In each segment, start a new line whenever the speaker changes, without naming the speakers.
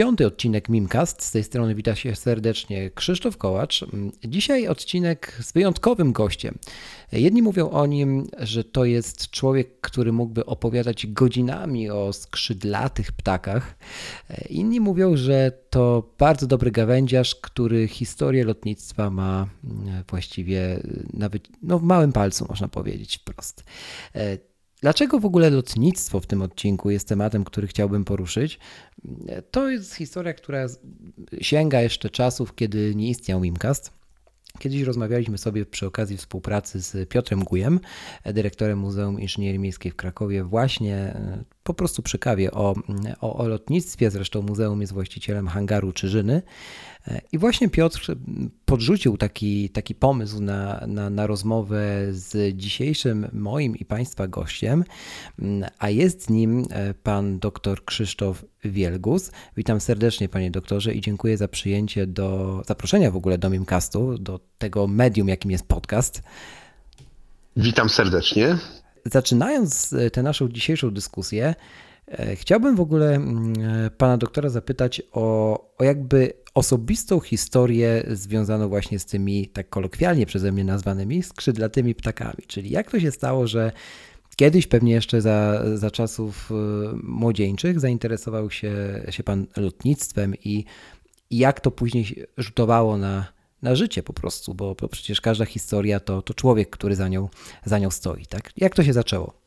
Piąty odcinek Mimcast. Z tej strony wita się serdecznie Krzysztof Kołacz. Dzisiaj odcinek z wyjątkowym gościem. Jedni mówią o nim, że to jest człowiek, który mógłby opowiadać godzinami o skrzydlatych ptakach. Inni mówią, że to bardzo dobry gawędziarz, który historię lotnictwa ma właściwie nawet no, w małym palcu, można powiedzieć wprost. Dlaczego w ogóle lotnictwo w tym odcinku jest tematem, który chciałbym poruszyć? To jest historia, która sięga jeszcze czasów, kiedy nie istniał Wimcast. Kiedyś rozmawialiśmy sobie przy okazji współpracy z Piotrem Gujem, dyrektorem Muzeum Inżynierii Miejskiej w Krakowie, właśnie e, po prostu przy kawie o, o, o lotnictwie. Zresztą muzeum jest właścicielem hangaru Czyżyny. E, I właśnie Piotr podrzucił taki, taki pomysł na, na, na rozmowę z dzisiejszym moim i Państwa gościem, a jest nim e, pan dr Krzysztof Wielgus. Witam serdecznie panie doktorze i dziękuję za przyjęcie do zaproszenia w ogóle do Mimcastu, do tego medium, jakim jest podcast.
Witam serdecznie.
Zaczynając e, tę naszą dzisiejszą dyskusję, chciałbym w ogóle pana doktora zapytać o, o jakby osobistą historię związaną właśnie z tymi, tak kolokwialnie przeze mnie nazwanymi, skrzydlatymi ptakami. Czyli jak to się stało, że kiedyś, pewnie jeszcze za, za czasów y, młodzieńczych, zainteresował się, się pan lotnictwem i, i jak to później rzutowało na, na życie po prostu, bo, bo przecież każda historia to, to człowiek, który za nią, za nią stoi. Tak? Jak to się zaczęło?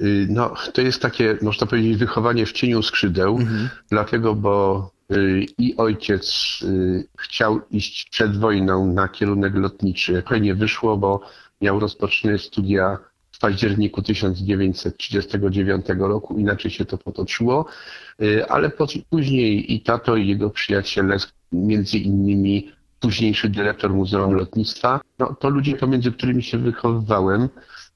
Y, no, to jest takie, można powiedzieć, wychowanie w cieniu skrzydeł, mhm. dlatego, bo y, i ojciec y, chciał iść przed wojną na kierunek lotniczy. To nie wyszło, bo miał rozpoczynać studia w październiku 1939 roku, inaczej się to potoczyło, ale później i tato i jego przyjaciele, między innymi późniejszy dyrektor Muzeum Lotnictwa, no, to ludzie, pomiędzy którymi się wychowywałem,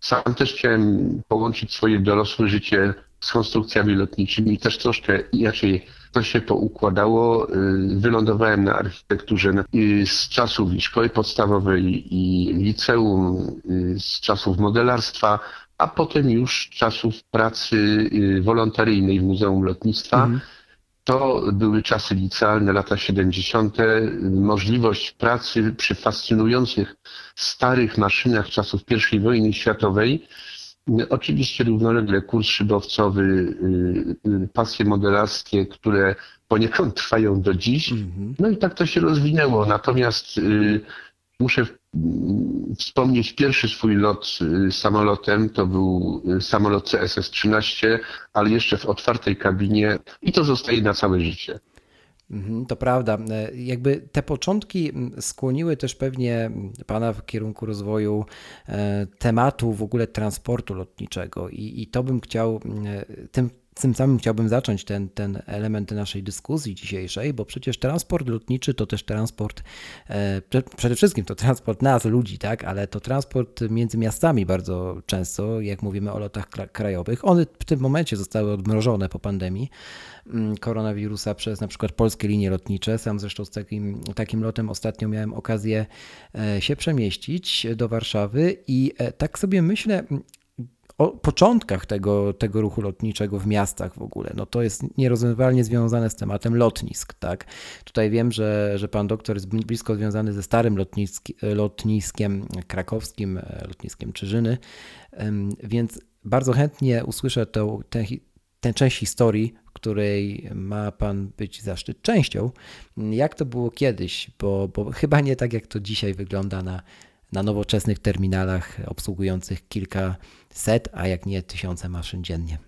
sam też chciałem połączyć swoje dorosłe życie z konstrukcjami lotniczymi też troszkę inaczej to się poukładało. Y, wylądowałem na architekturze z czasów szkoły podstawowej i liceum, y, z czasów modelarstwa, a potem już czasów pracy y, wolontaryjnej w Muzeum Lotnictwa. Mhm. To były czasy licealne, lata 70. Możliwość pracy przy fascynujących starych maszynach czasów I wojny światowej. Oczywiście równolegle kurs szybowcowy, y, y, pasje modelarskie, które poniekąd trwają do dziś. Mhm. No i tak to się rozwinęło. Natomiast y, muszę wspomnieć pierwszy swój lot y, samolotem, to był y, samolot CSS-13, ale jeszcze w otwartej kabinie i to zostaje na całe życie.
Mhm, to prawda. E, jakby te początki skłoniły też pewnie Pana w kierunku rozwoju e, tematu w ogóle transportu lotniczego i, i to bym chciał tym tym samym chciałbym zacząć ten, ten element naszej dyskusji dzisiejszej, bo przecież transport lotniczy to też transport, e, przede wszystkim to transport nas, ludzi, tak, ale to transport między miastami bardzo często, jak mówimy o lotach krajowych. One w tym momencie zostały odmrożone po pandemii mm, koronawirusa przez na przykład polskie linie lotnicze. Sam zresztą z takim, takim lotem ostatnio miałem okazję e, się przemieścić do Warszawy i e, tak sobie myślę, o początkach tego, tego ruchu lotniczego w miastach w ogóle. No to jest nierozerwalnie związane z tematem lotnisk. Tak? Tutaj wiem, że, że pan doktor jest blisko związany ze starym lotniski, lotniskiem krakowskim, lotniskiem Czyżyny, więc bardzo chętnie usłyszę tę, tę, tę część historii, której ma Pan być zaszczyt częścią. Jak to było kiedyś, bo, bo chyba nie tak, jak to dzisiaj wygląda na, na nowoczesnych terminalach obsługujących kilka set, a jak nie tysiące maszyn dziennie.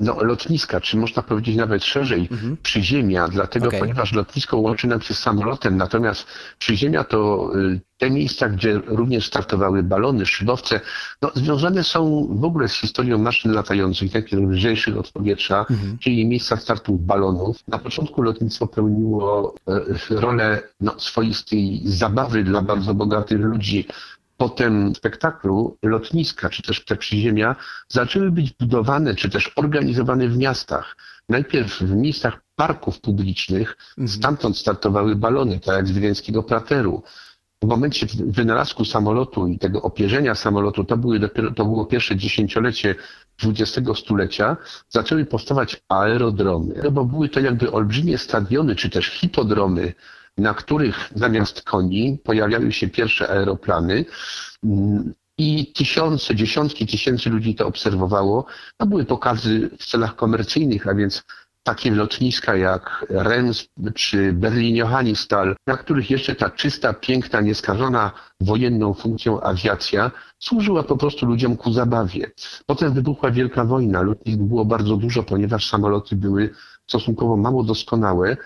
No, lotniska, czy można powiedzieć nawet szerzej, mhm. przyziemia, dlatego okay. ponieważ lotnisko łączy nam się z samolotem, natomiast przyziemia to y, te miejsca, gdzie również startowały balony, szybowce, no, związane są w ogóle z historią maszyn latających, najpierw lżejszych od powietrza, mhm. czyli miejsca startu balonów. Na początku lotnictwo pełniło e, rolę no, swoistej zabawy dla bardzo bogatych ludzi, potem spektaklu lotniska, czy też te przyziemia zaczęły być budowane, czy też organizowane w miastach. Najpierw w miejscach parków publicznych, mhm. stamtąd startowały balony, tak jak z wiedeńskiego Prateru. W momencie wynalazku samolotu i tego opierzenia samolotu, to, były dopiero, to było pierwsze dziesięciolecie XX stulecia, zaczęły powstawać aerodromy, no bo były to jakby olbrzymie stadiony, czy też hipodromy, na których zamiast koni pojawiały się pierwsze aeroplany mm, i tysiące, dziesiątki tysięcy ludzi to obserwowało. To były pokazy w celach komercyjnych, a więc takie lotniska jak Rennes czy Berlin-Johannisthal, na których jeszcze ta czysta, piękna, nieskażona wojenną funkcją awiacja służyła po prostu ludziom ku zabawie. Potem wybuchła Wielka Wojna. Lotnisk było bardzo dużo, ponieważ samoloty były stosunkowo mało doskonałe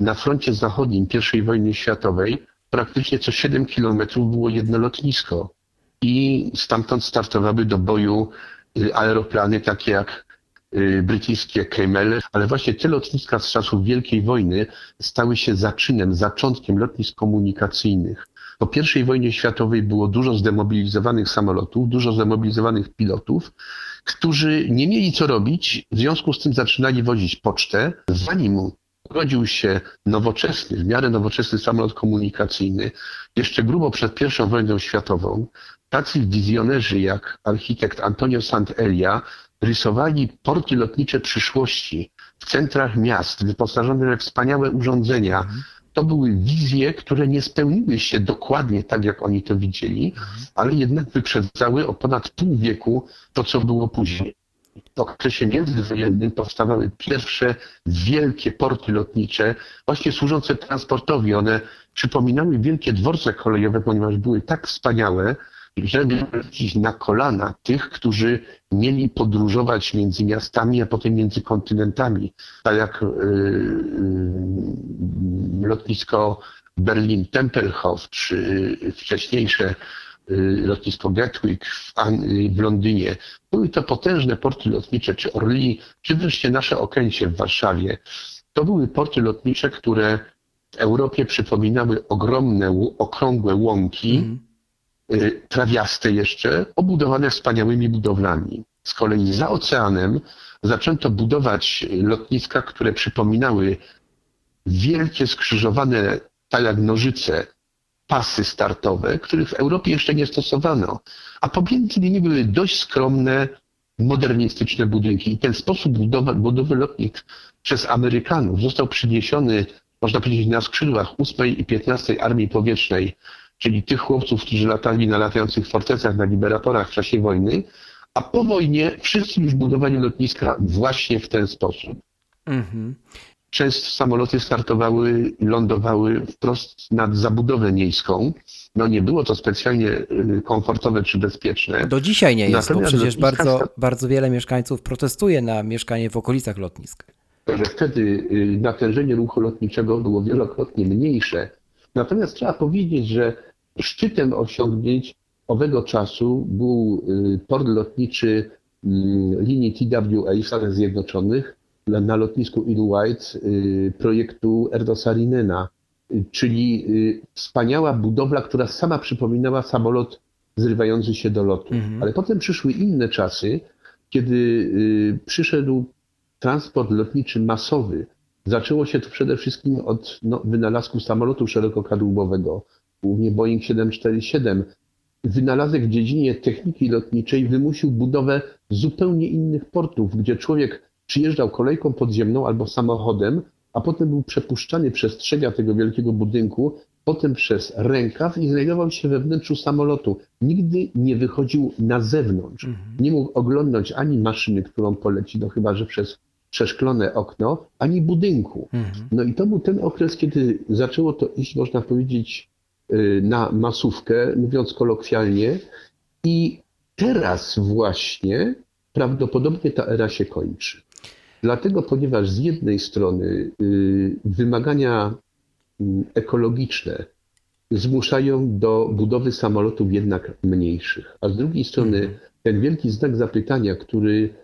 na froncie zachodnim I wojny światowej praktycznie co 7 kilometrów było jedno lotnisko i stamtąd startowały do boju y, aeroplany takie jak y, brytyjskie Kemel, ale właśnie te lotniska z czasów Wielkiej Wojny stały się zaczynem, zaczątkiem lotnisk komunikacyjnych. Po I wojnie światowej było dużo zdemobilizowanych samolotów, dużo zdemobilizowanych pilotów, którzy nie mieli co robić, w związku z tym zaczynali wozić pocztę. Zanim urodził się nowoczesny, w miarę nowoczesny samolot komunikacyjny, jeszcze grubo przed I wojną światową, tacy wizjonerzy jak architekt Antonio Sant'Elia rysowali porty lotnicze przyszłości w centrach miast, wyposażone we wspaniałe urządzenia. Mhm. To były wizje, które nie spełniły się dokładnie tak, jak oni to widzieli, mhm. ale jednak wyprzedzały o ponad pół wieku to, co było później w okresie międzywojennym powstawały pierwsze wielkie porty lotnicze, właśnie służące transportowi. One przypominały wielkie dworce kolejowe, ponieważ były tak wspaniałe, że lecić na kolana tych, którzy mieli podróżować między miastami, a potem między kontynentami. Tak jak yy, lotnisko Berlin-Tempelhof, czy wcześniejsze lotnisko Gatwick w, w Londynie. Były to potężne porty lotnicze, czy Orly, czy wreszcie nasze Okęcie w Warszawie. To były porty lotnicze, które w Europie przypominały ogromne, okrągłe łąki, mm. trawiaste jeszcze, obudowane wspaniałymi budowlami. Z kolei za oceanem zaczęto budować lotniska, które przypominały wielkie skrzyżowane, tak jak nożyce, pasy startowe, których w Europie jeszcze nie stosowano, a pomiędzy nimi były dość skromne, modernistyczne budynki. I ten sposób budowy, budowy lotnik przez Amerykanów został przyniesiony, można powiedzieć, na skrzydłach 8 i 15 Armii Powietrznej, czyli tych chłopców, którzy latali na latających fortecach, na liberatorach w czasie wojny, a po wojnie wszyscy już budowali lotniska właśnie w ten sposób. Mhm. Często samoloty startowały i lądowały wprost nad zabudowę miejską. No nie było to specjalnie y, komfortowe czy bezpieczne.
Do dzisiaj nie jest, Natomiast bo przecież bardzo, bardzo wiele mieszkańców protestuje na mieszkanie w okolicach lotnisk.
Że wtedy y, natężenie ruchu lotniczego było wielokrotnie mniejsze. Natomiast trzeba powiedzieć, że szczytem osiągnięć owego czasu był y, port lotniczy linii TWA w Stanach Zjednoczonych, na lotnisku White y, projektu Erdosa Rinena, y, czyli y, wspaniała budowla, która sama przypominała samolot zrywający się do lotu. Mhm. Ale potem przyszły inne czasy, kiedy przyszedł transport lotniczy masowy. Zaczęło się to przede wszystkim od no, wynalazku samolotu szerokokadłubowego, głównie Boeing 747. Wynalazek w dziedzinie techniki lotniczej wymusił budowę zupełnie innych portów, gdzie człowiek przyjeżdżał kolejką podziemną albo samochodem, a potem był przepuszczany przez trzewia tego wielkiego budynku, potem przez rękaw i znajdował się we wnętrzu samolotu. Nigdy nie wychodził na zewnątrz. Mhm. Nie mógł oglądać ani maszyny, którą poleci, no chyba, że przez przeszklone okno, ani budynku. Mhm. No i to był ten okres, kiedy zaczęło to iść, można powiedzieć, y, na masówkę, mówiąc kolokwialnie. I teraz właśnie prawdopodobnie ta era się kończy. Dlatego, ponieważ z jednej strony y, wymagania mm, ekologiczne zmuszają do budowy samolotów jednak mniejszych, a z drugiej strony mhm. ten wielki znak zapytania, który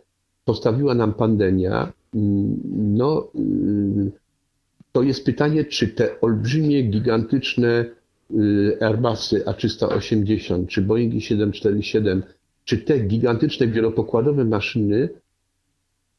postawiła nam pandemia, mm, no, y, to jest pytanie, czy te olbrzymie, gigantyczne y, Airbusy A380, czy Boeingi 747, czy te gigantyczne wielopokładowe maszyny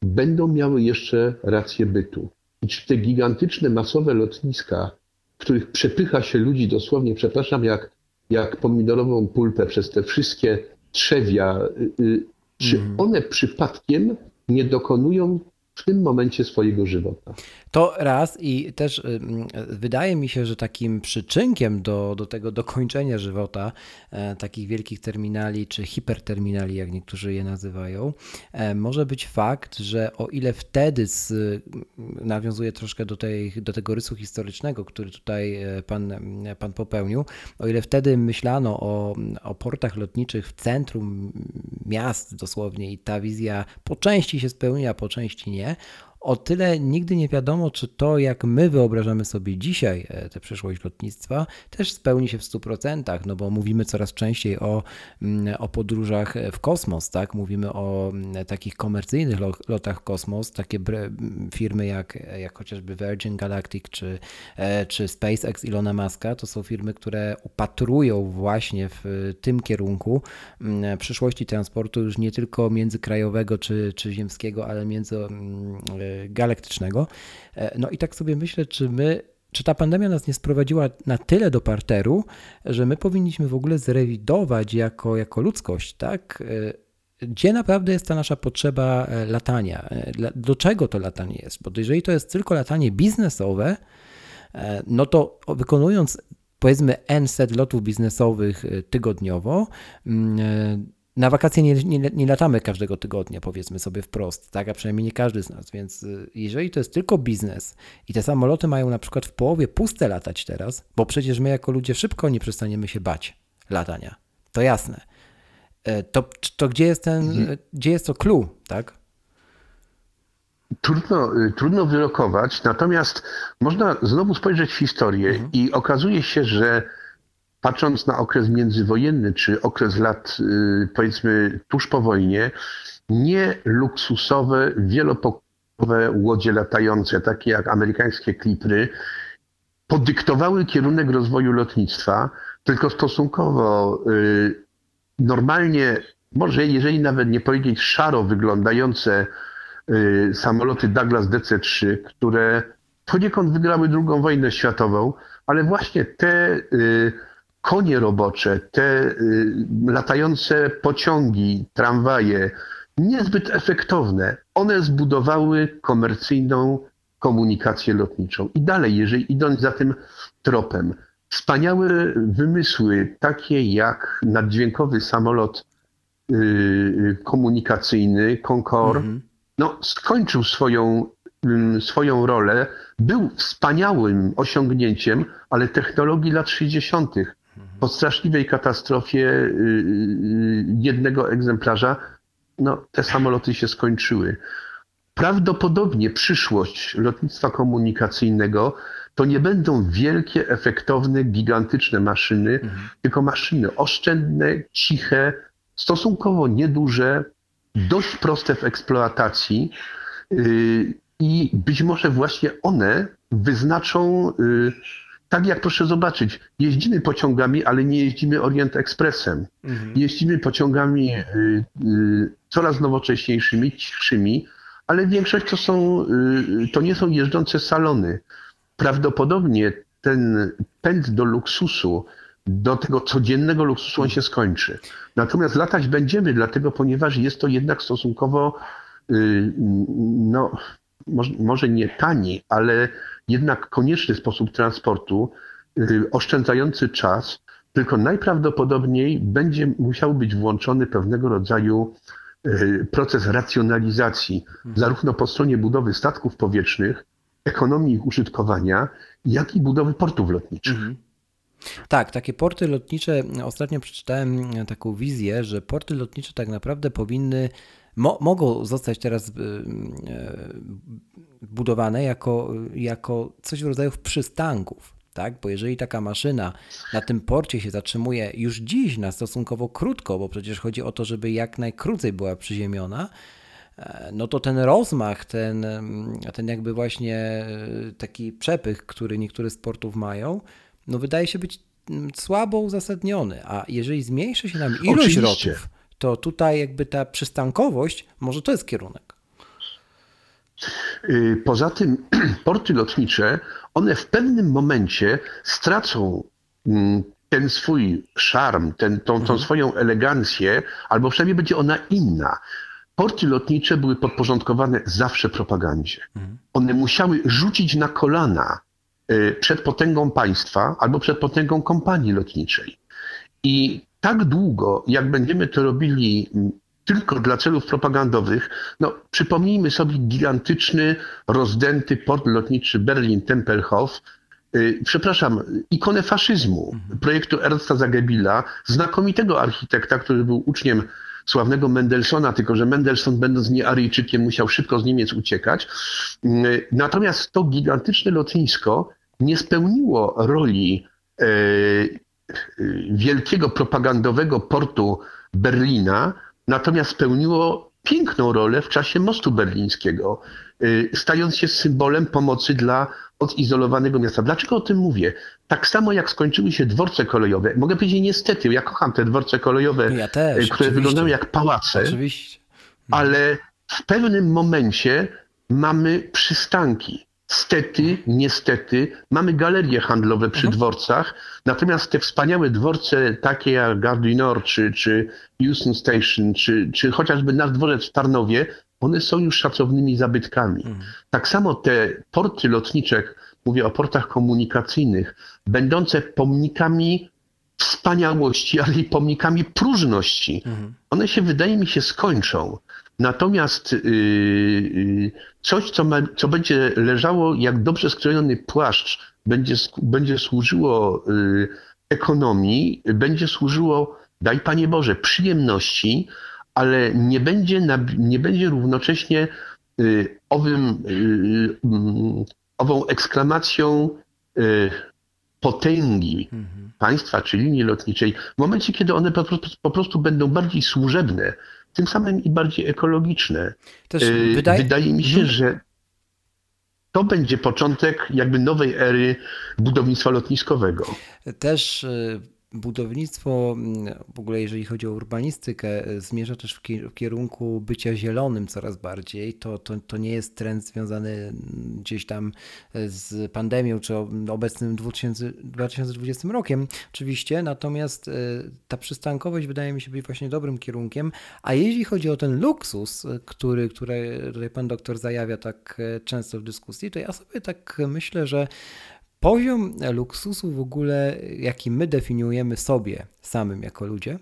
będą miały jeszcze rację bytu. I czy te gigantyczne, masowe lotniska, w których przepycha się ludzi dosłownie, przepraszam, jak, jak pomidorową pulpę przez te wszystkie trzewia, y, czy mhm. one przypadkiem nie dokonują w tym momencie swojego żywota.
To raz i też y, wydaje mi się, że takim przyczynkiem do, do tego dokończenia żywota e, takich wielkich terminali, czy hiperterminali, jak niektórzy je nazywają, e, może być fakt, że o ile wtedy, z, nawiązuje troszkę do, tej, do tego rysu historycznego, który tutaj e, pan, pan popełnił, o ile wtedy myślano o, o portach lotniczych w centrum miast dosłownie i ta wizja po części się spełniła, po części nie, yeah o tyle nigdy nie wiadomo, czy to, jak my wyobrażamy sobie dzisiaj e, tę przyszłość lotnictwa, też spełni się w 100%, no bo mówimy coraz częściej o, mm, o podróżach w kosmos, tak? Mówimy o mm, takich komercyjnych lotach w kosmos, takie firmy jak, jak chociażby Virgin Galactic czy, e, czy SpaceX Ilona Muska, to są firmy, które upatrują właśnie w tym kierunku przyszłości transportu już nie tylko międzykrajowego czy, czy ziemskiego, ale między galaktycznego. E, no i tak sobie myślę, czy my czy ta pandemia nas nie sprowadziła na tyle do parteru, że my powinniśmy w ogóle zrewidować jako, jako ludzkość, tak? E, gdzie naprawdę jest ta nasza potrzeba e, latania? Do czego to latanie jest? Bo jeżeli to jest tylko latanie biznesowe, no to wykonując powiedzmy N set lotów biznesowych tygodniowo, mm, na wakacje nie, nie, nie, latamy każdego tygodnia, powiedzmy sobie wprost, tak? A przynajmniej nie każdy z nas, więc y, jeżeli to jest tylko biznes i te samoloty mają na przykład w połowie puste latać teraz, bo przecież my jako ludzie szybko nie przestaniemy się bać latania, to jasne. E, to, to gdzie jest ten, mhm. gdzie jest to clue, tak?
Trudno, y, trudno wyrokować, natomiast można znowu spojrzeć w historię mhm. i okazuje się, że patrząc na okres międzywojenny, czy okres lat, y, powiedzmy, tuż po wojnie, nie luksusowe, wielopokładowe łodzie latające, takie jak amerykańskie klipry, podyktowały kierunek rozwoju lotnictwa, tylko stosunkowo y, normalnie, może jeżeli nawet nie powiedzieć szaro wyglądające y, samoloty Douglas DC-3, które poniekąd wygrały II wojnę światową, ale właśnie te konie robocze, te y, latające pociągi, tramwaje, niezbyt efektowne, one zbudowały komercyjną komunikację lotniczą. I dalej, jeżeli idąc za tym tropem, wspaniałe wymysły, takie jak naddźwiękowy samolot y, komunikacyjny Concorde, mhm. no, skończył swoją, y, swoją rolę, był wspaniałym osiągnięciem, ale technologii lat 60 po straszliwej katastrofie y, y, jednego egzemplarza, no, te samoloty się skończyły. Prawdopodobnie przyszłość lotnictwa komunikacyjnego to nie będą wielkie, efektowne, gigantyczne maszyny, mhm. tylko maszyny oszczędne, ciche, stosunkowo nieduże, dość proste w eksploatacji y, i być może właśnie one wyznaczą tak jak proszę zobaczyć, jeździmy pociągami, ale nie jeździmy Orient Expressem. Mhm. Jeździmy pociągami y, y, coraz nowocześniejszymi, cichszymi, ale większość to, są, y, to nie są jeżdżące salony. Prawdopodobnie ten pęd do luksusu, do tego codziennego luksusu on się skończy. Natomiast latać będziemy, dlatego ponieważ jest to jednak stosunkowo y, no, może, może nie tani, ale jednak konieczny sposób transportu, y, oszczędzający czas, tylko najprawdopodobniej będzie musiał być włączony pewnego rodzaju y, proces racjonalizacji, mhm. zarówno po stronie budowy statków powietrznych, ekonomii ich użytkowania, jak i budowy portów lotniczych. Mhm.
Tak, takie porty lotnicze, ostatnio przeczytałem taką wizję, że porty lotnicze tak naprawdę powinny mo mogą zostać teraz budowane jako, jako coś w rodzaju przystanków. Tak? Bo jeżeli taka maszyna na tym porcie się zatrzymuje już dziś na stosunkowo krótko, bo przecież chodzi o to, żeby jak najkrócej była przyziemiona, e, no to ten rozmach, ten, ten jakby właśnie e, taki przepych, który niektóre sportów mają, no wydaje się być słabo uzasadniony. A jeżeli zmniejszy się nam ilość Oczywiście. rotów, to tutaj jakby ta przystankowość, może to jest kierunek.
Y, poza tym porty lotnicze, one w pewnym momencie stracą mm, ten swój szarm, ten, tą, tą mhm. swoją elegancję, albo przynajmniej będzie ona inna. Porty lotnicze były podporządkowane zawsze propagandzie. Mhm. One musiały rzucić na kolana y, przed potęgą państwa albo przed potęgą kompanii lotniczej. I tak długo, jak będziemy to robili mm, tylko dla celów propagandowych, no przypomnijmy sobie gigantyczny, rozdęty port lotniczy Berlin-Tempelhof, y, przepraszam, ikonę faszyzmu mhm. projektu Ernsta Zagebila, znakomitego architekta, który był uczniem sławnego Mendelssohna, tylko że Mendelssohn, będąc nie Aryjczykiem, musiał szybko z Niemiec uciekać. Y, natomiast to gigantyczne lotnisko nie spełniło roli y, wielkiego propagandowego portu Berlina, natomiast spełniło piękną rolę w czasie mostu berlińskiego, y, stając się symbolem pomocy dla odizolowanego miasta. Dlaczego o tym mówię? Tak samo jak skończyły się dworce kolejowe, mogę powiedzieć niestety, ja kocham te dworce kolejowe,
ja też,
które oczywiście. wyglądają jak pałace,
oczywiście.
ale w pewnym momencie mamy przystanki. Stety, niestety, mamy galerie handlowe przy mhm. dworcach, natomiast te wspaniałe dworce, takie jak Gare Nord, czy, czy Houston Station, czy, czy chociażby nasz dworzec w Tarnowie, one są już szacownymi zabytkami. Mhm. Tak samo te porty lotnicze, mówię o portach komunikacyjnych, będące pomnikami wspaniałości, ale i pomnikami próżności, mhm. one się, wydaje mi się, skończą. Natomiast yy, coś, co, ma, co będzie leżało jak dobrze skrojony płaszcz, będzie, będzie służyło yy, ekonomii, będzie służyło, daj Panie Boże, przyjemności, ale nie będzie, nie będzie równocześnie owym, mm, ową eksklamacją potęgi mhm. państwa czy linii lotniczej, w momencie, kiedy one po prostu, po prostu będą bardziej służebne, tym samym i bardziej ekologiczne. Y, wydaje... wydaje mi się, mhm. że to będzie początek jakby nowej ery budownictwa lotniskowego.
Też y, budownictwo, w ogóle jeżeli chodzi o urbanistykę, e, zmierza też w kierunku bycia zielonym coraz bardziej. To, to, to nie jest trend związany gdzieś tam e, z pandemią czy obecnym 2000, 2020 rokiem, oczywiście, natomiast e, ta przystankowość wydaje mi się być właśnie dobrym kierunkiem. A jeśli chodzi o ten luksus, który, który pan doktor zajawia tak często w dyskusji, to ja sobie tak myślę, że Poziom luksusu w ogóle, jaki my definiujemy sobie samym jako ludzie,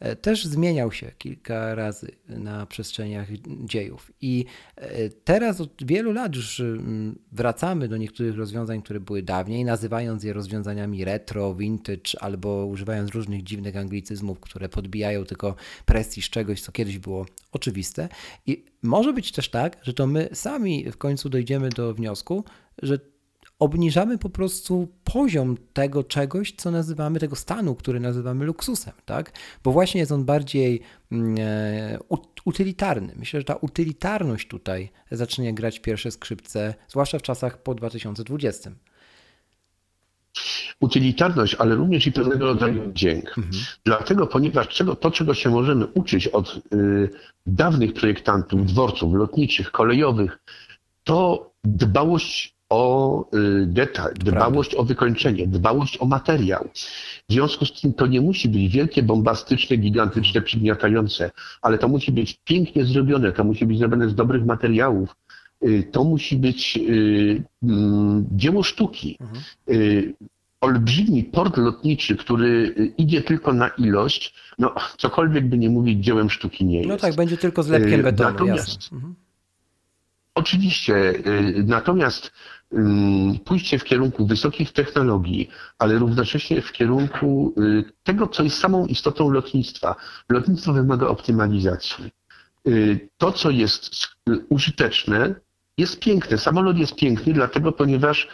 e, też zmieniał się kilka razy na przestrzeniach dziejów. I e, teraz od wielu lat już mm, wracamy do niektórych rozwiązań, które były dawniej, nazywając je rozwiązaniami retro, vintage albo używając różnych dziwnych anglicyzmów, które podbijają tylko prestiż czegoś, co kiedyś było oczywiste. I może być też tak, że to my sami w końcu dojdziemy do wniosku, że obniżamy po prostu poziom tego czegoś, co nazywamy, tego stanu, który nazywamy luksusem, tak? Bo właśnie jest on bardziej mm, e, utylitarny. Myślę, że ta utylitarność tutaj zacznie grać pierwsze skrzypce, zwłaszcza w czasach po 2020
utylitarność, ale również i pewnego rodzaju dźwięk. Mhm. Dlatego, ponieważ czego, to, czego się możemy uczyć od y, dawnych projektantów, dworców lotniczych, kolejowych, to dbałość o y, detal, dbałość Prawda. o wykończenie, dbałość o materiał. W związku z tym to nie musi być wielkie, bombastyczne, gigantyczne, przygniatające, ale to musi być pięknie zrobione, to musi być zrobione z dobrych materiałów. Y, to musi być y, mm, dzieło sztuki. Mhm. Olbrzymi port lotniczy, który idzie tylko na ilość, no cokolwiek by nie mówić, dziełem sztuki nie no jest.
No tak, będzie tylko zlepkiem betonu. Natomiast, mhm.
Oczywiście, natomiast pójście w kierunku wysokich technologii, ale równocześnie w kierunku y, tego, co jest samą istotą lotnictwa. Lotnictwo wymaga optymalizacji. to, co jest użyteczne, jest piękne. Samolot jest piękny, dlatego, ponieważ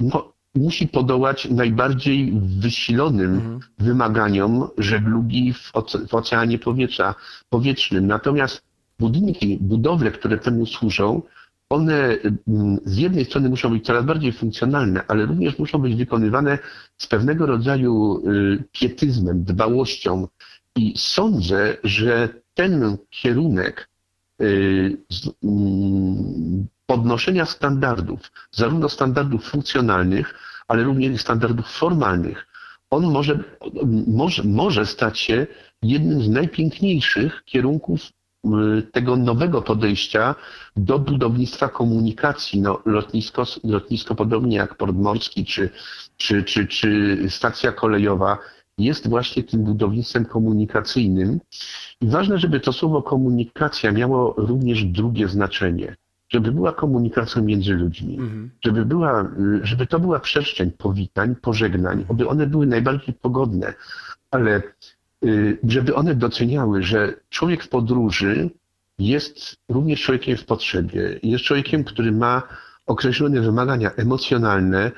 no, musi podołać najbardziej wysilonym mhm. wymaganiom żeglugi w, oce w oceanie powietrza, powietrznym. Natomiast budynki, budowle, które temu służą, one mm, z jednej strony muszą być coraz bardziej funkcjonalne, ale również muszą być wykonywane z pewnego rodzaju y, pietyzmem, dbałością. I sądzę, że ten kierunek y, mm, podnoszenia standardów, zarówno standardów funkcjonalnych, ale również standardów formalnych, on może, może, może stać się jednym z najpiękniejszych kierunków y, tego nowego podejścia do budownictwa komunikacji. No, lotnisko, lotnisko podobnie jak port morski czy, czy, czy, czy stacja kolejowa jest właśnie tym budownictwem komunikacyjnym. I ważne, żeby to słowo komunikacja miało również drugie znaczenie żeby była komunikacja między ludźmi, mhm. żeby, była, żeby to była przestrzeń powitań, pożegnań, aby one były najbardziej pogodne, ale y, żeby one doceniały, że człowiek w podróży jest również człowiekiem w potrzebie, jest człowiekiem, który ma określone wymagania emocjonalne,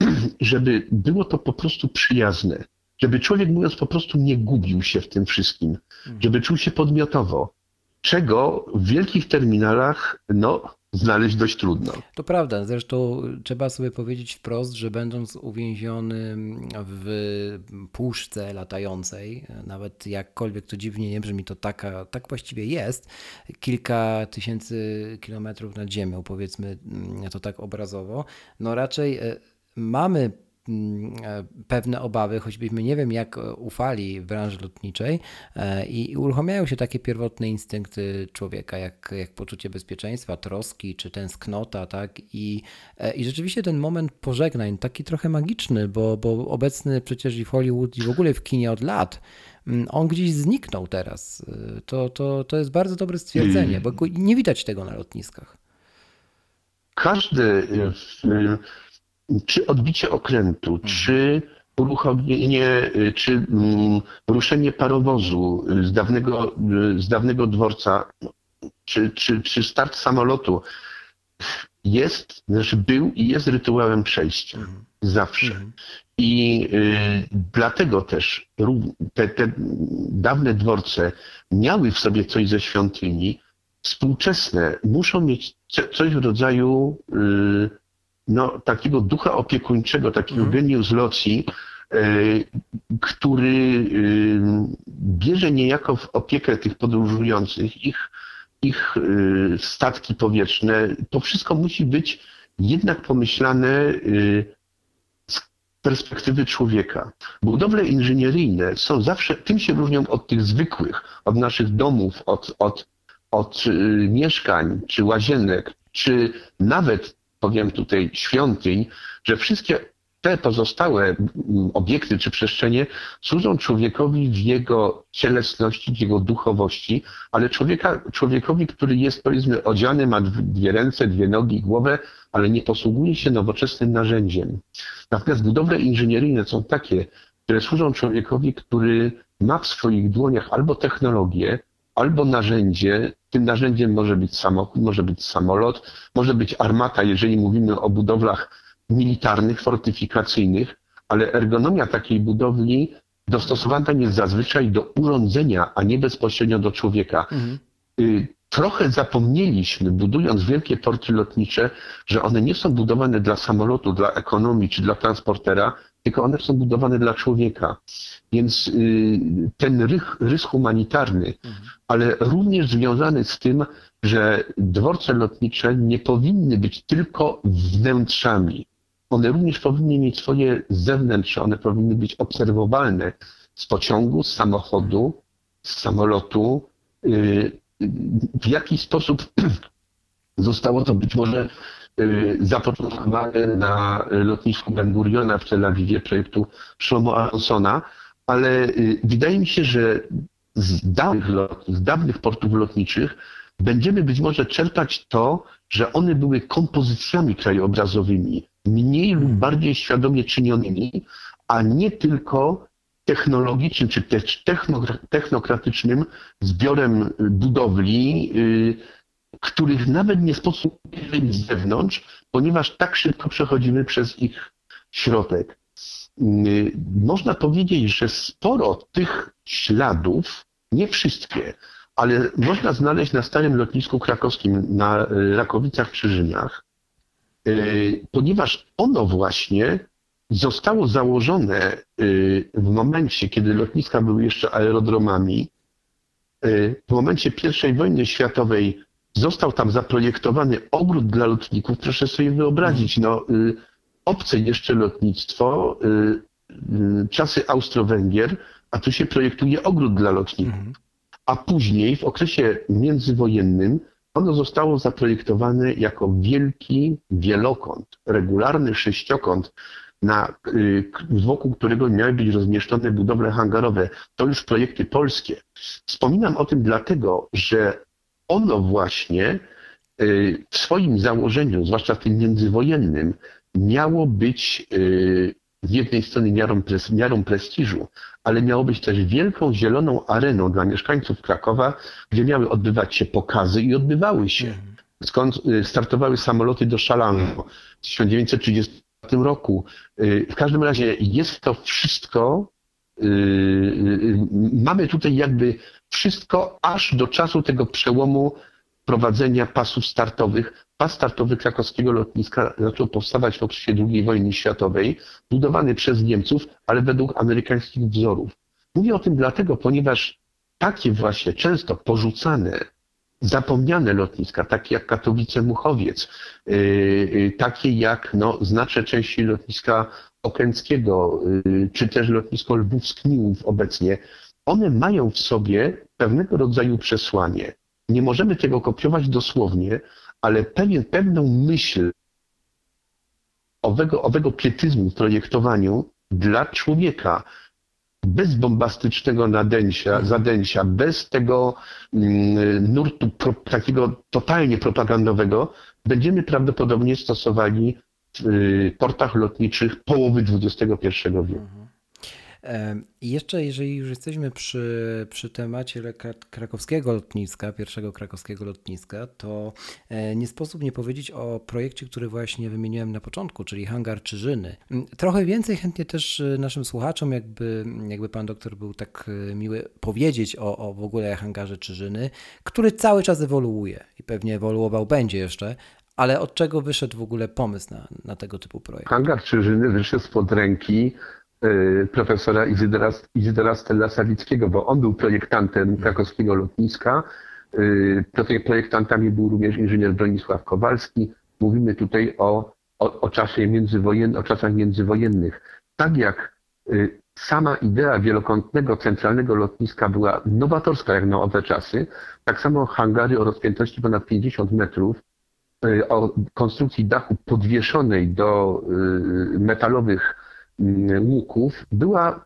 żeby było to po prostu przyjazne, żeby człowiek mówiąc po prostu nie gubił się w tym wszystkim, mhm. żeby czuł się podmiotowo, czego w wielkich terminalach no, znaleźć dość trudno.
To prawda, zresztą trzeba sobie powiedzieć wprost, że będąc uwięziony w puszce latającej, nawet jakkolwiek to dziwnie nie brzmi, to taka, tak właściwie jest, kilka tysięcy kilometrów nad ziemią, powiedzmy to tak obrazowo, no raczej e, mamy Mm, pewne obawy, choćbyśmy nie wiem jak ufali w branży lotniczej e, i uruchamiają się takie pierwotne instynkty człowieka, jak, jak poczucie bezpieczeństwa, troski czy tęsknota, tak? I, e, i rzeczywiście ten moment pożegnań, taki trochę magiczny, bo, bo obecny przecież i w Hollywood i w ogóle w kinie od lat, mm, on gdzieś zniknął teraz. To, to, to jest bardzo dobre stwierdzenie, bo nie widać tego na lotniskach.
Każdy czy odbicie okrętu, mhm. czy uruchomienie, y, czy mm, ruszenie parowozu z dawnego, y, z dawnego dworca, czy, czy, czy start samolotu jest, znaczy był i jest rytuałem przejścia. Mhm. Zawsze. Mhm. I y, dlatego też te, te dawne dworce miały w sobie coś ze świątyni. Współczesne muszą mieć coś w rodzaju y, no, takiego ducha opiekuńczego, takiego mm. genius loci, e, który e, bierze niejako w opiekę tych podróżujących, ich, ich e, statki powietrzne. To wszystko musi być jednak pomyślane z perspektywy człowieka. Budowle inżynieryjne są zawsze, tym się różnią od tych zwykłych, od naszych domów, od, od, od mieszkań, czy łazienek, czy nawet powiem tutaj świątyń, że wszystkie te pozostałe obiekty czy przestrzenie służą człowiekowi w jego cielesności, w jego duchowości, ale człowieka, człowiekowi, który jest powiedzmy odziany, ma dwie ręce, dwie nogi, głowę, ale nie posługuje się nowoczesnym narzędziem. Natomiast budowle inżynieryjne są takie, które służą człowiekowi, który ma w swoich dłoniach albo technologię, albo narzędzie, tym narzędziem może być samochód, może być samolot, może być armata, jeżeli mówimy o budowlach militarnych, fortyfikacyjnych, ale ergonomia takiej budowli dostosowana jest zazwyczaj do urządzenia, a nie bezpośrednio do człowieka. Mhm. Y, trochę zapomnieliśmy, budując wielkie porty lotnicze, że one nie są budowane dla samolotu, dla ekonomii czy dla transportera, tylko one są budowane dla człowieka. Więc y, ten rys, rys humanitarny, mhm. ale również związany z tym, że dworce lotnicze nie powinny być tylko wnętrzami. One również powinny mieć swoje zewnętrze, one powinny być obserwowalne z pociągu, z samochodu, z samolotu. Y, w jaki sposób zostało to być może zapoczątkowane na lotnisku Ben Guriona w Tel Awiwie projektu Shlomo Aronsona, ale y, wydaje mi się, że z dawnych, z dawnych portów lotniczych będziemy być może czerpać to, że one były kompozycjami krajobrazowymi, mniej lub bardziej świadomie czynionymi, a nie tylko technologicznym czy też technokratycznym zbiorem budowli, których nawet nie sposób z zewnątrz, ponieważ tak szybko przechodzimy przez ich środek. Można powiedzieć, że sporo tych śladów, nie wszystkie, ale można znaleźć na starym lotnisku krakowskim na Rakowicach-Krzyżyniach, ponieważ ono właśnie zostało założone w momencie, kiedy lotniska były jeszcze aerodromami. W momencie I wojny światowej został tam zaprojektowany ogród dla lotników. Proszę sobie wyobrazić, no, obce jeszcze lotnictwo, czasy Austro-Węgier, a tu się projektuje ogród dla lotników. Mhm. A później, w okresie międzywojennym, ono zostało zaprojektowane jako wielki wielokąt, regularny sześciokąt, na, y, wokół którego miały być rozmieszczone budowle hangarowe. To już projekty polskie. Wspominam o tym dlatego, że ono właśnie y, w swoim założeniu, zwłaszcza w tym międzywojennym, miało być y, z jednej strony miarą, miarą prestiżu, ale miało być też wielką zieloną areną dla mieszkańców Krakowa, gdzie miały odbywać się pokazy i odbywały się. Mhm. Skąd y, startowały samoloty do Szalanu w 1930 roku. W każdym razie jest to wszystko, mamy tutaj jakby wszystko aż do czasu tego przełomu prowadzenia pasów startowych. Pas startowy krakowskiego lotniska zaczął powstawać w okresie II wojny światowej, budowany przez Niemców, ale według amerykańskich wzorów. Mówię o tym dlatego, ponieważ takie właśnie często porzucane, zapomniane lotniska, takie jak Katowice-Muchowiec, yy, takie jak no, znaczne części lotniska Okęckiego, yy, czy też lotnisko Lwów-Skniłów obecnie, one mają w sobie pewnego rodzaju przesłanie. Nie możemy tego kopiować dosłownie, ale pewien, pewną myśl owego, owego pietyzmu w projektowaniu dla człowieka, bez bombastycznego nadęcia, mhm. zadęcia, bez tego mm, nurtu pro, takiego totalnie propagandowego, będziemy prawdopodobnie stosowali w y, portach lotniczych połowy XXI wieku.
I jeszcze, jeżeli już jesteśmy przy, przy temacie krakowskiego lotniska, pierwszego krakowskiego lotniska, to e, nie sposób nie powiedzieć o projekcie, który właśnie wymieniłem na początku, czyli hangar Czyżyny. Mm, trochę więcej chętnie też e, naszym słuchaczom, jakby, jakby pan doktor był tak e, miły, powiedzieć o, o w ogóle hangarze Czyżyny, który cały czas ewoluuje i pewnie ewoluował będzie jeszcze, ale od czego wyszedł w ogóle pomysł na, na tego typu projekt?
Hangar Czyżyny wyszedł spod ręki profesora Izydora, Izydora Stella Sawickiego, bo on był projektantem krakowskiego lotniska. Y, projektantami był również inżynier Bronisław Kowalski. Mówimy tutaj o, o, o, czasie o czasach międzywojennych. Tak jak y, sama idea wielokątnego, centralnego lotniska była nowatorska jak na owe czasy, tak samo hangary o rozpiętości ponad 50 metrów, o konstrukcji dachu podwieszonej do metalowych łuków była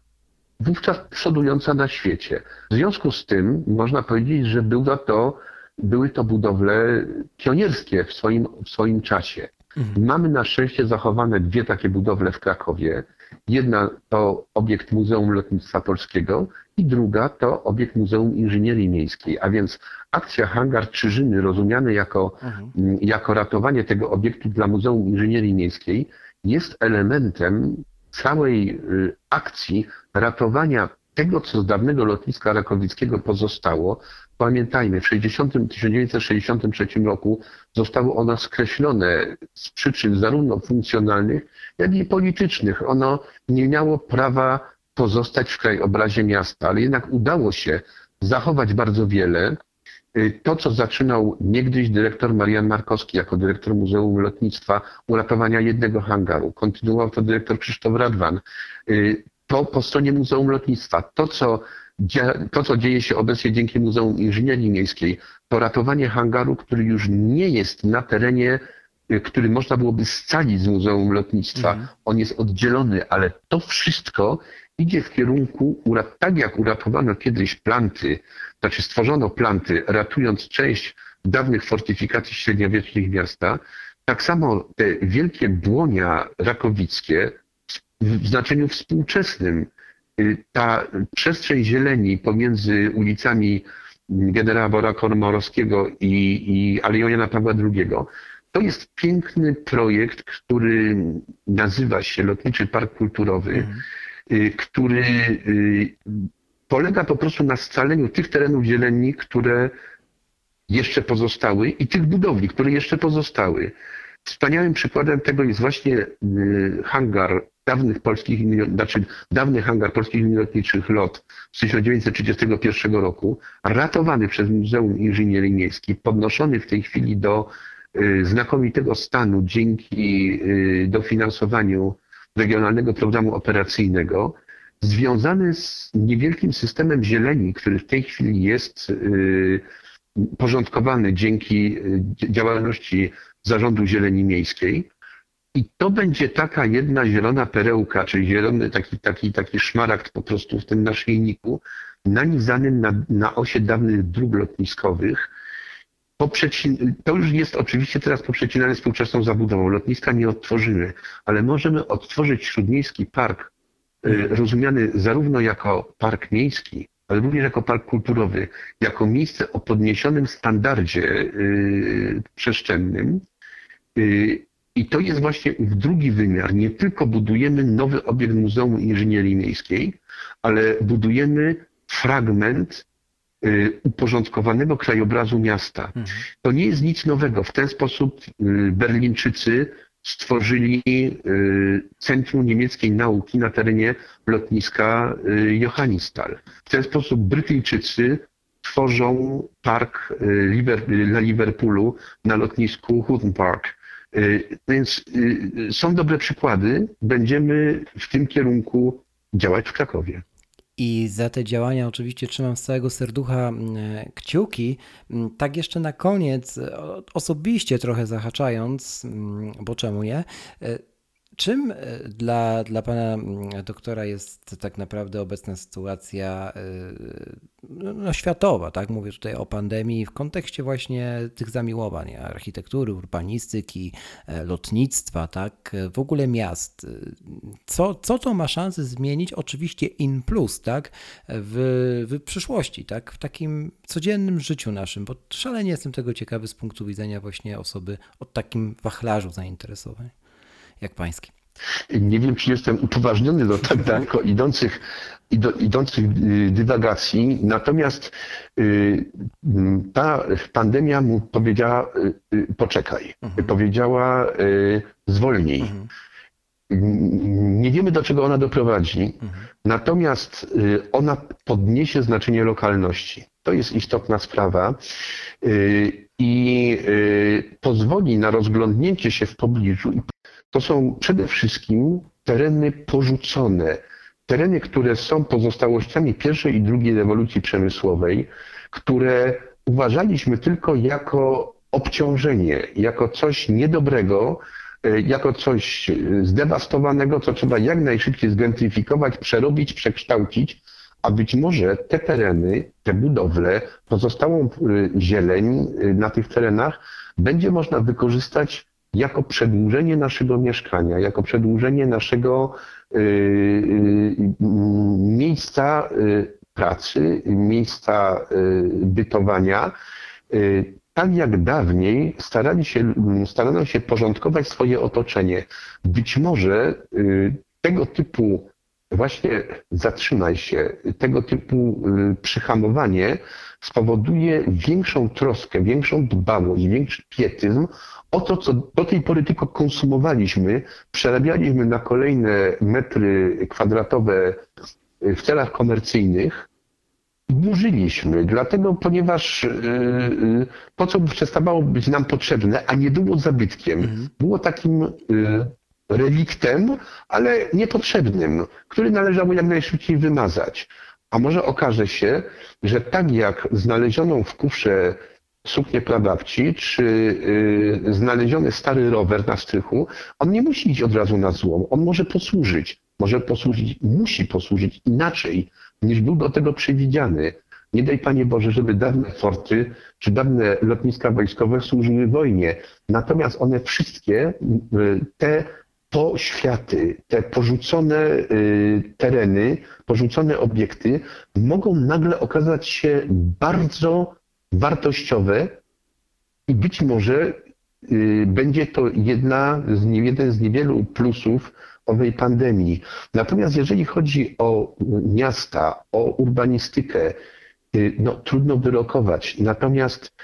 wówczas przodująca na świecie. W związku z tym można powiedzieć, że była to, były to budowle pionierskie w swoim, w swoim czasie. Mhm. Mamy na szczęście zachowane dwie takie budowle w Krakowie. Jedna to obiekt Muzeum Lotnictwa Polskiego i druga to obiekt Muzeum Inżynierii Miejskiej. A więc akcja Hangar Czyżyny rozumiany jako, mhm. jako ratowanie tego obiektu dla Muzeum Inżynierii Miejskiej jest elementem całej y, akcji ratowania tego, co z dawnego lotniska Rakowickiego pozostało, pamiętajmy, w 60, 1963 roku zostało ono skreślone z przyczyn zarówno funkcjonalnych, jak i politycznych. Ono nie miało prawa pozostać w krajobrazie miasta, ale jednak udało się zachować bardzo wiele. Y, to, co zaczynał niegdyś dyrektor Marian Markowski jako dyrektor Muzeum Lotnictwa uratowania jednego hangaru, kontynuował to dyrektor Krzysztof Radwan, y, to po stronie Muzeum Lotnictwa, to co, to, co dzieje się obecnie dzięki Muzeum Inżynierii Miejskiej, to ratowanie hangaru, który już nie jest na terenie y, który można byłoby scalić z Muzeum Lotnictwa. Mhm. On jest oddzielony, ale to wszystko idzie w kierunku, tak jak uratowano kiedyś planty, znaczy stworzono planty, ratując część dawnych fortyfikacji średniowiecznych miasta, tak samo te wielkie błonia rakowickie w znaczeniu współczesnym. Ta przestrzeń zieleni pomiędzy ulicami generała Bora Komorowskiego i, i Aleją Jana Pawła II to jest piękny projekt, który nazywa się Lotniczy Park Kulturowy, mhm. Który polega po prostu na scaleniu tych terenów zieleni, które jeszcze pozostały i tych budowli, które jeszcze pozostały. Wspaniałym przykładem tego jest właśnie y, hangar dawnych polskich, znaczy dawny hangar polskich linii lotniczych LOT z 1931 roku, ratowany przez Muzeum Inżynierii Miejskiej, podnoszony w tej chwili do y, znakomitego stanu dzięki y, dofinansowaniu Regionalnego Programu Operacyjnego, związany z niewielkim systemem zieleni, który w tej chwili jest porządkowany dzięki działalności Zarządu Zieleni Miejskiej. I to będzie taka jedna zielona perełka, czyli zielony taki, taki, taki szmaragd po prostu w tym naszyjniku, nanizany na, na osie dawnych dróg lotniskowych. To już jest oczywiście teraz poprzecinane współczesną zabudową. Lotniska nie odtworzymy, ale możemy odtworzyć śródmiejski park, y, rozumiany zarówno jako park miejski, ale również jako park kulturowy, jako miejsce o podniesionym standardzie y, przestrzennym, Y, I to jest właśnie drugi wymiar. Nie tylko budujemy nowy obiekt Muzeum Inżynierii Miejskiej, ale budujemy fragment uporządkowanego krajobrazu miasta. Mhm. To nie jest nic nowego. W ten sposób y, Berlińczycy stworzyli Centrum Niemieckiej Nauki na terenie lotniska Johannisthal. W ten sposób Brytyjczycy tworzą park na Liverpoolu na lotnisku Houghton Park. Y, więc y, są dobre przykłady. Będziemy w tym kierunku działać w Krakowie.
I za te działania oczywiście trzymam z całego serducha mm, kciuki. Mm, tak jeszcze na koniec, osobiście trochę zahaczając, mm, bo czemu nie? Czym e, dla, dla pana mm, doktora jest tak naprawdę obecna sytuacja e, no, światowa, tak? Mówię tutaj o pandemii w kontekście właśnie tych zamiłowań architektury, urbanistyki, e, lotnictwa, tak? W ogóle miast. Co, co to ma szansę zmienić? Oczywiście in plus, tak? W, w przyszłości, tak? W takim codziennym życiu naszym, bo szalenie jestem tego ciekawy z punktu widzenia właśnie osoby o takim wachlarzu zainteresowań jak pański?
Nie wiem, czy jestem upoważniony do tak daleko idących, idących y, dywagacji, natomiast y, ta pandemia mu powiedziała y, poczekaj, mhm. powiedziała zwolnij. Mhm. Nie wiemy, do czego ona doprowadzi, mhm. natomiast ona podniesie znaczenie lokalności. To jest istotna sprawa i pozwoli na rozglądnięcie się w pobliżu to są przede wszystkim tereny porzucone, tereny, które są pozostałościami pierwszej i drugiej rewolucji przemysłowej, które uważaliśmy tylko jako obciążenie, jako coś niedobrego, e, jako coś zdewastowanego, co trzeba jak najszybciej zgentryfikować, przerobić, przekształcić, a być może te tereny, te budowle, pozostałą e, zieleń e, na tych terenach będzie można wykorzystać jako przedłużenie naszego mieszkania, jako przedłużenie naszego y, y, miejsca y, pracy, miejsca bytowania. Tak jak dawniej starali się, starano się porządkować swoje otoczenie. Być może tego typu właśnie zatrzymaj się, tego typu przyhamowanie spowoduje większą troskę, większą dbałość, większy pietyzm o to, co do tej pory tylko konsumowaliśmy, przerabialiśmy na kolejne metry kwadratowe w celach komercyjnych, burzyliśmy, dlatego, ponieważ yy, to, co przestawało być nam potrzebne, a nie było zabytkiem, mhm. było takim yy, reliktem, ale niepotrzebnym, który należało jak najszybciej wymazać. A może okaże się, że tak jak znalezioną w kufrze suknię pradawci, czy y, znaleziony stary rower na strychu, on nie musi iść od razu na złom. On może posłużyć. Może posłużyć, musi posłużyć inaczej, niż był do tego przewidziany. Nie daj Panie Boże, żeby dawne forty czy dawne lotniska wojskowe służyły wojnie. Natomiast one wszystkie, y, te poświaty, te porzucone y, tereny, porzucone obiekty mogą nagle okazać się bardzo wartościowe i być może y, będzie to jedna z, jeden z niewielu plusów owej pandemii. Natomiast jeżeli chodzi o miasta, o urbanistykę, y, no, trudno wyrokować. Natomiast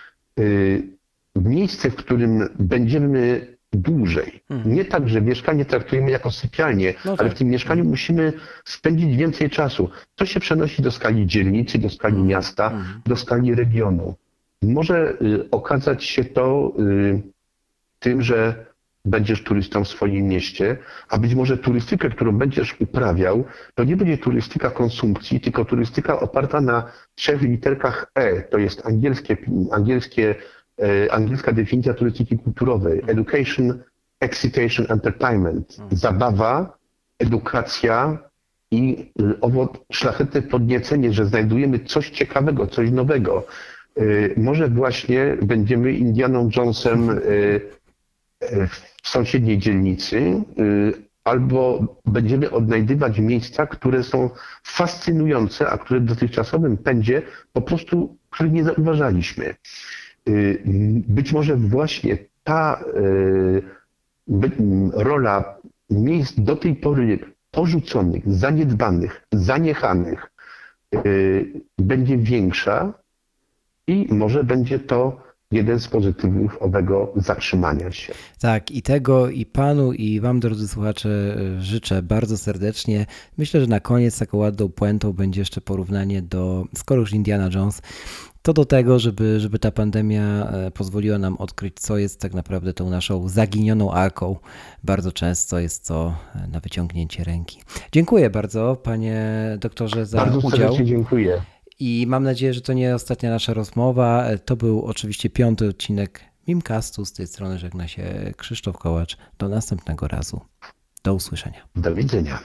miejsce, w którym będziemy dłużej. Mhm. Nie tak, że mieszkanie traktujemy jako sypialnię, no tak. ale w tym mieszkaniu musimy spędzić więcej czasu. To się przenosi do skali dzielnicy, do skali mhm. miasta, mhm. do skali regionu. Może y, okazać się to y, tym, że będziesz turystą w swoim mieście, a być może turystykę, którą będziesz uprawiał, to nie będzie turystyka konsumpcji, tylko turystyka oparta na trzech literkach E. To jest angielskie, angielskie angielska definicja turystyki kulturowej. Education, excitation, entertainment. Zabawa, edukacja i owo szlachetne podniecenie, że znajdujemy coś ciekawego, coś nowego. E, może właśnie będziemy Indianą Jonesem e, w sąsiedniej dzielnicy, albo będziemy odnajdywać miejsca, które są fascynujące, a które w dotychczasowym pędzie po prostu, których nie zauważaliśmy. Y, być może właśnie ta y, rola miejsc do tej pory porzuconych, zaniedbanych, zaniechanych y, będzie większa i może będzie to jeden z pozytywów owego zatrzymania się.
Tak, i tego i panu, i wam, drodzy słuchacze, życzę bardzo serdecznie. Myślę, że na koniec taką ładną puentą będzie jeszcze porównanie do, skoro już Indiana Jones, to do tego, żeby, żeby ta pandemia e, pozwoliła nam odkryć, co jest tak naprawdę tą naszą zaginioną arką. Bardzo często jest to e, na wyciągnięcie ręki. Dziękuję bardzo, panie doktorze, za
bardzo
udział.
Bardzo dziękuję.
I mam nadzieję, że to nie ostatnia nasza rozmowa. E, to był oczywiście piąty odcinek Mimcastu. Z tej strony żegna się Krzysztof Kołacz. Do następnego razu. Do usłyszenia.
Do widzenia.